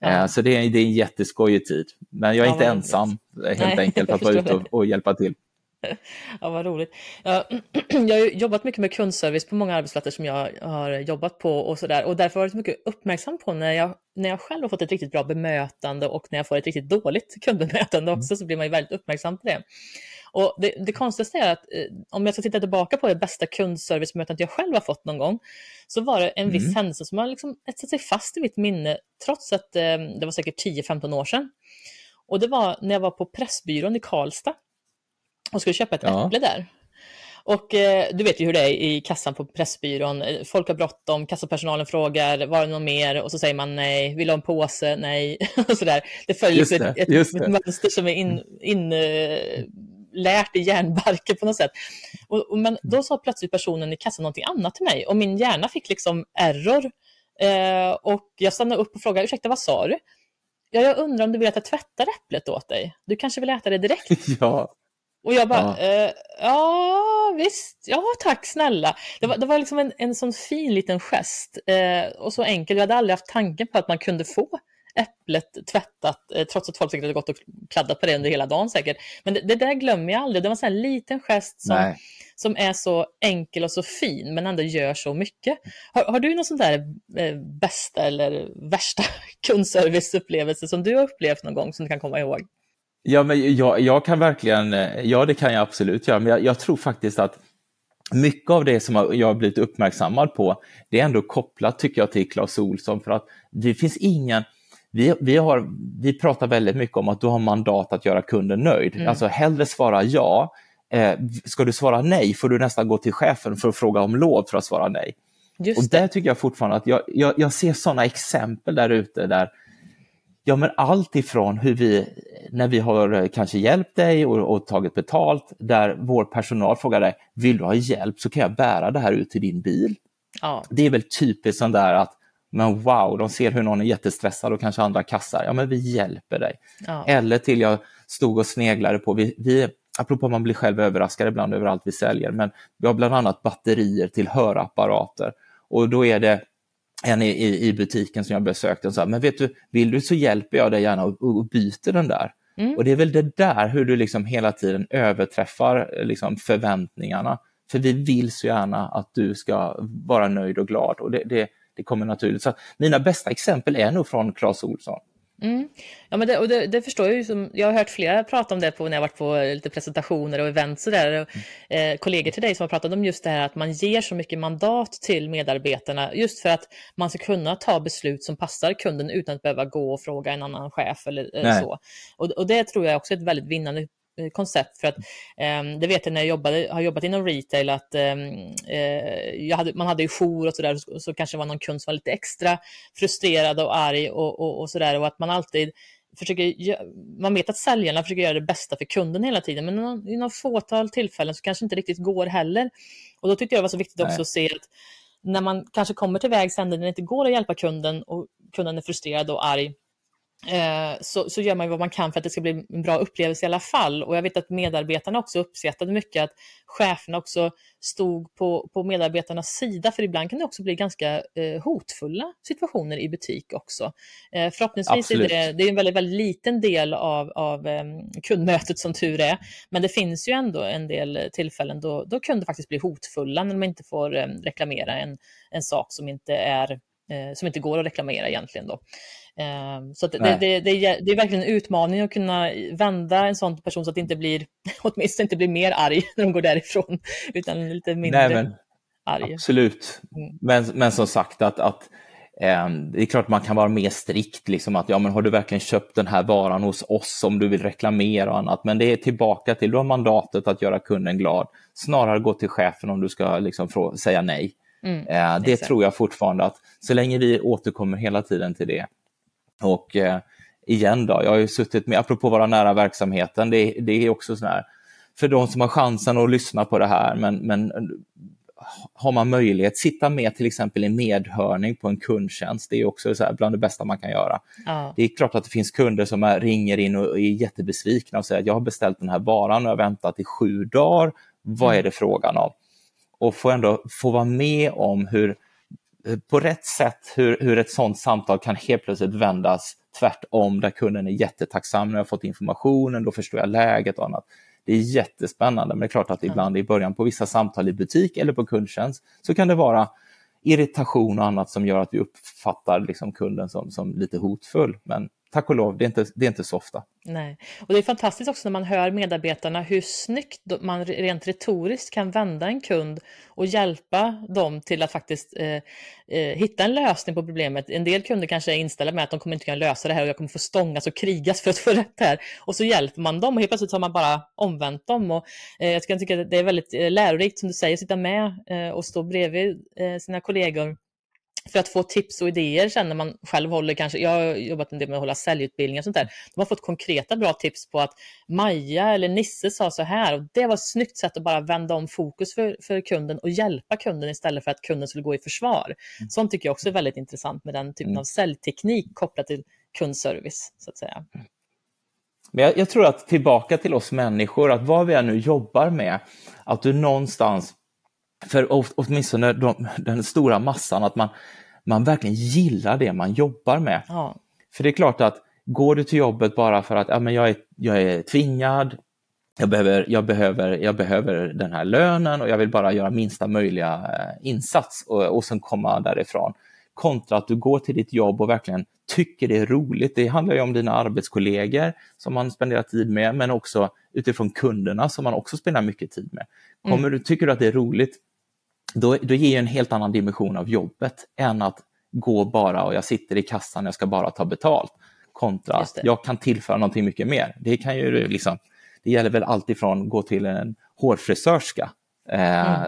Ja. Eh, så det är, det är en jätteskojig tid. Men jag är ja, inte ensam helt Nej, enkelt att vara ute och, och hjälpa till. Ja, vad roligt. Jag, jag har jobbat mycket med kundservice på många arbetsplatser som jag har jobbat på och sådär och därför har jag varit mycket uppmärksam på när jag, när jag själv har fått ett riktigt bra bemötande och när jag får ett riktigt dåligt kundbemötande också så blir man ju väldigt uppmärksam på det. Och det, det konstigaste är att eh, om jag ska titta tillbaka på det bästa kundservicemötet jag själv har fått någon gång, så var det en viss mm. händelse som har liksom etsat sig fast i mitt minne, trots att eh, det var säkert 10-15 år sedan. Och det var när jag var på Pressbyrån i Karlstad och skulle köpa ett ja. äpple där. Och eh, du vet ju hur det är i kassan på Pressbyrån. Folk har bråttom, kassapersonalen frågar, var det något mer? Och så säger man nej, vill du ha en påse? Nej, och sådär. Det följer det, ett, ett, ett, mönster som är in, in eh, lärt i hjärnbarken på något sätt. Och, och, men då sa plötsligt personen i kassan någonting annat till mig och min hjärna fick liksom error. Eh, och jag stannade upp och frågade, ursäkta vad sa du? Ja, jag undrar om du vill att jag tvättar äpplet åt dig? Du kanske vill äta det direkt? Ja. Och jag bara, ja, eh, ja visst, ja tack snälla. Det var, det var liksom en, en sån fin liten gest eh, och så enkel. Jag hade aldrig haft tanken på att man kunde få äpplet tvättat, eh, trots att folk säkert hade gått och kladdat på det under hela dagen säkert. Men det, det där glömmer jag aldrig. Det var en liten gest som, som är så enkel och så fin, men ändå gör så mycket. Har, har du någon sån där eh, bästa eller värsta kundserviceupplevelse som du har upplevt någon gång som du kan komma ihåg? Ja, men jag, jag kan verkligen, eh, ja det kan jag absolut göra, men jag, jag tror faktiskt att mycket av det som jag har blivit uppmärksammad på, det är ändå kopplat tycker jag till Clas Olsson för att det finns ingen, vi, vi, har, vi pratar väldigt mycket om att du har mandat att göra kunden nöjd. Mm. Alltså hellre svara ja. Eh, ska du svara nej får du nästan gå till chefen för att fråga om lov för att svara nej. Just och där tycker jag fortfarande att jag, jag, jag ser sådana exempel där ute där Ja, men allt ifrån hur vi, när vi har eh, kanske hjälpt dig och, och, tagit betalt, där vår personal frågar dig, vill du ha hjälp så kan jag bära det här ut till din bil. Ja. Det är väl typiskt sån där att men wow, de ser hur någon är jättestressad och kanske andra kassar. Ja, men vi hjälper dig. Ja. Eller till jag stod och sneglade på, vi, vi, apropå man blir själv överraskad ibland över allt vi säljer, men vi har bland annat batterier till hörapparater. Och då är det en i, i, i butiken som jag besökte och sa, men vet du, vill du så hjälper jag dig gärna och, och byter den där. Mm. Och det är väl det där hur du liksom hela tiden överträffar liksom förväntningarna. För vi vill så gärna att du ska vara nöjd och glad och det, det, det kommer naturligt. Så mina bästa exempel är nog från Clas Olsson. Mm. Ja, men det, och det, det, förstår jag ju. Som, jag har hört flera prata om det på, när jag varit på lite presentationer och event. Så där. Och, mm. eh, kollegor till dig som har pratat om just det här att man ger så mycket mandat till medarbetarna just för att man ska kunna ta beslut som passar kunden utan att behöva gå och fråga en annan chef eller eh, så. Och, och, det tror jag också är ett väldigt vinnande Eh, koncept. För att, um, det vet jag när jag jobbade, har jobbat inom retail, att um, uh, hade, man hade ju jour och sådär, så, så kanske det var någon kund som var lite extra frustrerad och arg och, och, och sådär. Och att man alltid försöker, man vet att säljarna försöker göra det bästa för kunden hela tiden, men i några fåtal tillfällen så kanske inte riktigt går heller. Och då tyckte jag det var så viktigt också Nej. att se att när man kanske kommer till vägs ände när det inte går att hjälpa kunden och kunden är frustrerad och arg, Eh, så, så gör man vad man kan för att det ska bli en bra upplevelse i alla fall. Och jag vet att medarbetarna också uppskattade mycket att cheferna också stod på, på medarbetarnas sida, för ibland kan det också bli ganska eh, hotfulla situationer i butik också. Eh, förhoppningsvis Absolut. är det, det är en väldigt, väldigt liten del av, av eh, kundmötet som tur är, men det finns ju ändå en del tillfällen då, då kunder faktiskt blir hotfulla när de inte får eh, reklamera en, en sak som inte är eh, som inte går att reklamera egentligen. Då. Ehm, så det, det, det, det, är verkligen en utmaning att kunna vända en sån person så att det inte blir, åtminstone inte blir mer arg när de går därifrån, utan lite mindre Nej, men, arg. Absolut, mm. men, men som sagt att, att eh, det är klart man kan vara mer strikt, liksom att ja, men har du verkligen köpt den här varan hos oss om du vill reklamera och annat, men det är tillbaka till, du har mandatet att göra kunden glad, snarare gå till chefen om du ska liksom säga nej. Mm, eh, det tror jag fortfarande att så länge vi återkommer hela tiden till det, och eh, igen då, jag har ju suttit med, apropå vara nära verksamheten, det, det är också så här, för de som har chansen att lyssna på det här, men, men har man möjlighet, sitta med till exempel i medhörning på en kundtjänst, det är också så bland det bästa man kan göra. Ja. Det är klart att det finns kunder som är, ringer in och är jättebesvikna och säger att jag har beställt den här varan och jag har väntat i sju dagar, vad är det frågan om? Och få ändå få vara med om hur Eh, på rätt sätt hur, hur ett sådant samtal kan helt plötsligt vändas tvärtom, där kunden är jättetacksam när jag fått informationen, då förstår jag läget och annat. Det är jättespännande, men det är klart att ibland i början på vissa samtal i butik eller på kundtjänst så kan det vara irritation och annat som gör att vi uppfattar liksom kunden som, som lite hotfull. Men tack och lov, det är inte, det är inte så ofta. Nej, och det är fantastiskt också när man hör medarbetarna hur snyggt man rent retoriskt kan vända en kund och hjälpa dem till att faktiskt eh, eh, hitta en lösning på problemet. En del kunder kanske är inställda med att de kommer inte kunna lösa det här och jag kommer få stångas och krigas för att få rätt här. Och så hjälper man dem och helt plötsligt har man bara omvänt dem. Och, eh, jag tycker att det är väldigt eh, lärorikt som du säger, att sitta med eh, och stå bredvid eh, sina kollegor för att få tips och idéer sen när man själv håller kanske, jag har jobbat en del med att hålla säljutbildningar och sånt där. De har fått konkreta bra tips på att Maja eller Nisse sa så här och det var ett snyggt sätt att bara vända om fokus för, för kunden och hjälpa kunden istället för att kunden skulle gå i försvar. Mm. Sånt tycker jag också är väldigt intressant med den typen mm. av säljteknik kopplat till kundservice så att säga. Men jag, jag tror att tillbaka till oss människor, att vad vi än nu jobbar med, att du någonstans för åtminstone de, den stora massan, att man, man verkligen gillar det man jobbar med. Ja. För det är klart att går du till jobbet bara för att ja, men jag, är, jag är tvingad, jag behöver, jag, behöver, jag behöver den här lönen och jag vill bara göra minsta möjliga eh, insats och, och sen komma därifrån. Kontra att du går till ditt jobb och verkligen tycker det är roligt. Det handlar ju om dina arbetskollegor som man spenderar tid med, men också utifrån kunderna som man också spenderar mycket tid med. Kommer mm. du, tycker du att det är roligt, då, då ger en helt annan dimension av jobbet än att gå bara och jag sitter i kassan, jag ska bara ta betalt. Kontra att jag kan tillföra någonting mycket mer. Det kan ju liksom, det gäller väl alltifrån gå till en hårfrisörska. Eh,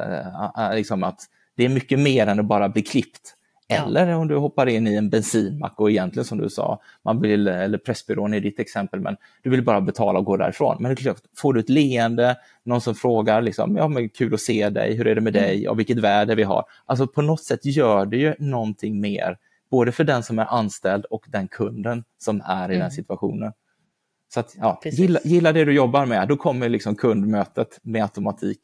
mm. liksom att det är mycket mer än att bara bli klippt. Eller om du hoppar in i en bensinmack och egentligen som du sa, man vill, eller Pressbyrån i ditt exempel, men du vill bara betala och gå därifrån. Men är får du ett leende, någon som frågar, liksom, ja men kul att se dig, hur är det med mm. dig och vilket väder vi har. Alltså på något sätt gör det ju någonting mer, både för den som är anställd och den kunden som är i mm. den situationen. Så att, ja, gilla, gilla det du jobbar med, då kommer liksom kundmötet med automatik.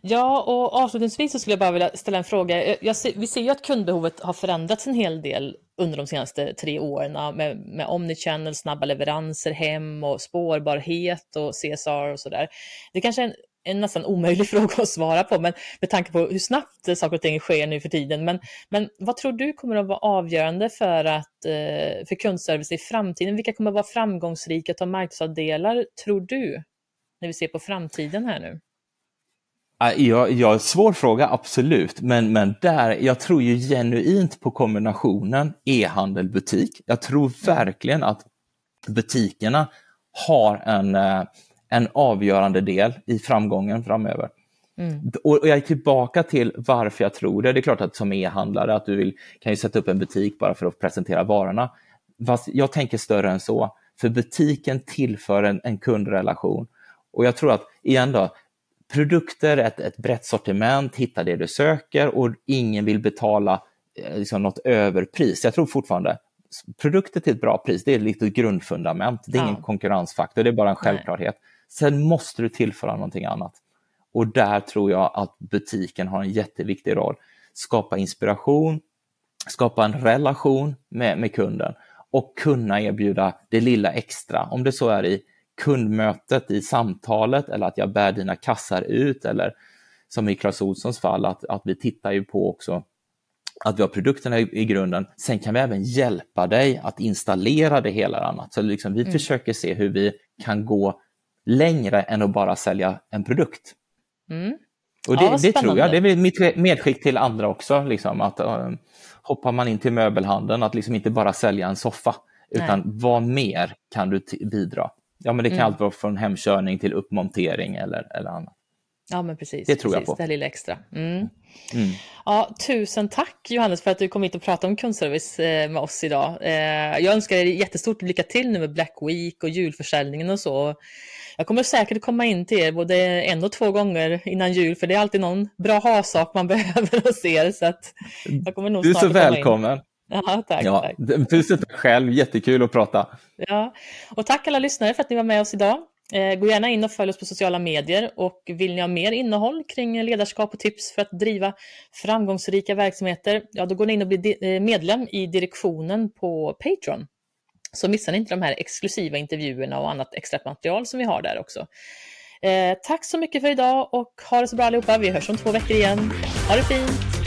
Ja, och avslutningsvis så skulle jag bara vilja ställa en fråga. Jag ser, vi ser ju att kundbehovet har förändrats en hel del under de senaste tre åren med, med omnichannel, snabba leveranser hem och spårbarhet och CSR och sådär. Det kanske är en, en nästan omöjlig fråga att svara på, men med tanke på hur snabbt saker och ting sker nu för tiden. Men, men vad tror du kommer att vara avgörande för, att, eh, för kundservice i framtiden? Vilka kommer att vara framgångsrika och ta marknadsandelar, tror du, när vi ser på framtiden här nu? Ja, ja, svår fråga, absolut. Men, men där, jag tror ju genuint på kombinationen e-handel-butik. Jag tror verkligen att butikerna har en, eh, en avgörande del i framgången framöver. Mm. Och jag är tillbaka till varför jag tror det. Det är klart att som e-handlare att du vill, kan ju sätta upp en butik bara för att presentera varorna. Fast jag tänker större än så. För butiken tillför en, en kundrelation. Och jag tror att, igen då, produkter, ett, ett brett sortiment, hitta det du söker och ingen vill betala eh, liksom, något överpris. Jag tror fortfarande produkter till ett bra pris, det är lite grundfundament. Det är ja. ingen konkurrensfaktor, det är bara en självklarhet. Nej. Sen måste du tillföra någonting annat. Och där tror jag att butiken har en jätteviktig roll. Skapa inspiration, skapa en relation med, med kunden och kunna erbjuda det lilla extra, om det så är i kundmötet, i samtalet eller att jag bär dina kassar ut eller som i Clas Ohlsons fall, att, att vi tittar ju på också att vi har produkterna i, i, grunden. Sen kan vi även hjälpa dig att installera det hela annat. Så liksom vi mm. försöker se hur vi kan gå längre än att bara sälja en produkt. Mm. Och det, ja, det tror jag, det är mitt medskick till andra också, liksom, att uh, hoppar man in till möbelhandeln, att liksom inte bara sälja en soffa, utan Nej. vad mer kan du bidra? Ja, men det kan mm. allt vara från hemkörning till uppmontering eller, eller annat. Ja, men precis. Det tror precis, jag på. Det lilla extra. Mm. Mm. Ja, tusen tack Johannes för att du kom hit och pratade om kundservice eh, med oss idag. Eh, jag önskar dig jättestort lycka till nu med Black Week och julförsäljningen och så. Jag kommer säkert komma in till er både en och två gånger innan jul, för det är alltid någon bra ha-sak man behöver hos er. Så att jag kommer nog du är så välkommen. Ja, tack. Ja, tack. Tusen tack själv, jättekul att prata. Ja, och tack alla lyssnare för att ni var med oss idag. Eh, gå gärna in och följ oss på sociala medier och vill ni ha mer innehåll kring ledarskap och tips för att driva framgångsrika verksamheter, ja då går ni in och blir eh, medlem i direktionen på Patreon. Så missar ni inte de här exklusiva intervjuerna och annat extra material som vi har där också. Eh, tack så mycket för idag och ha det så bra allihopa. Vi hörs om två veckor igen. Ha det fint!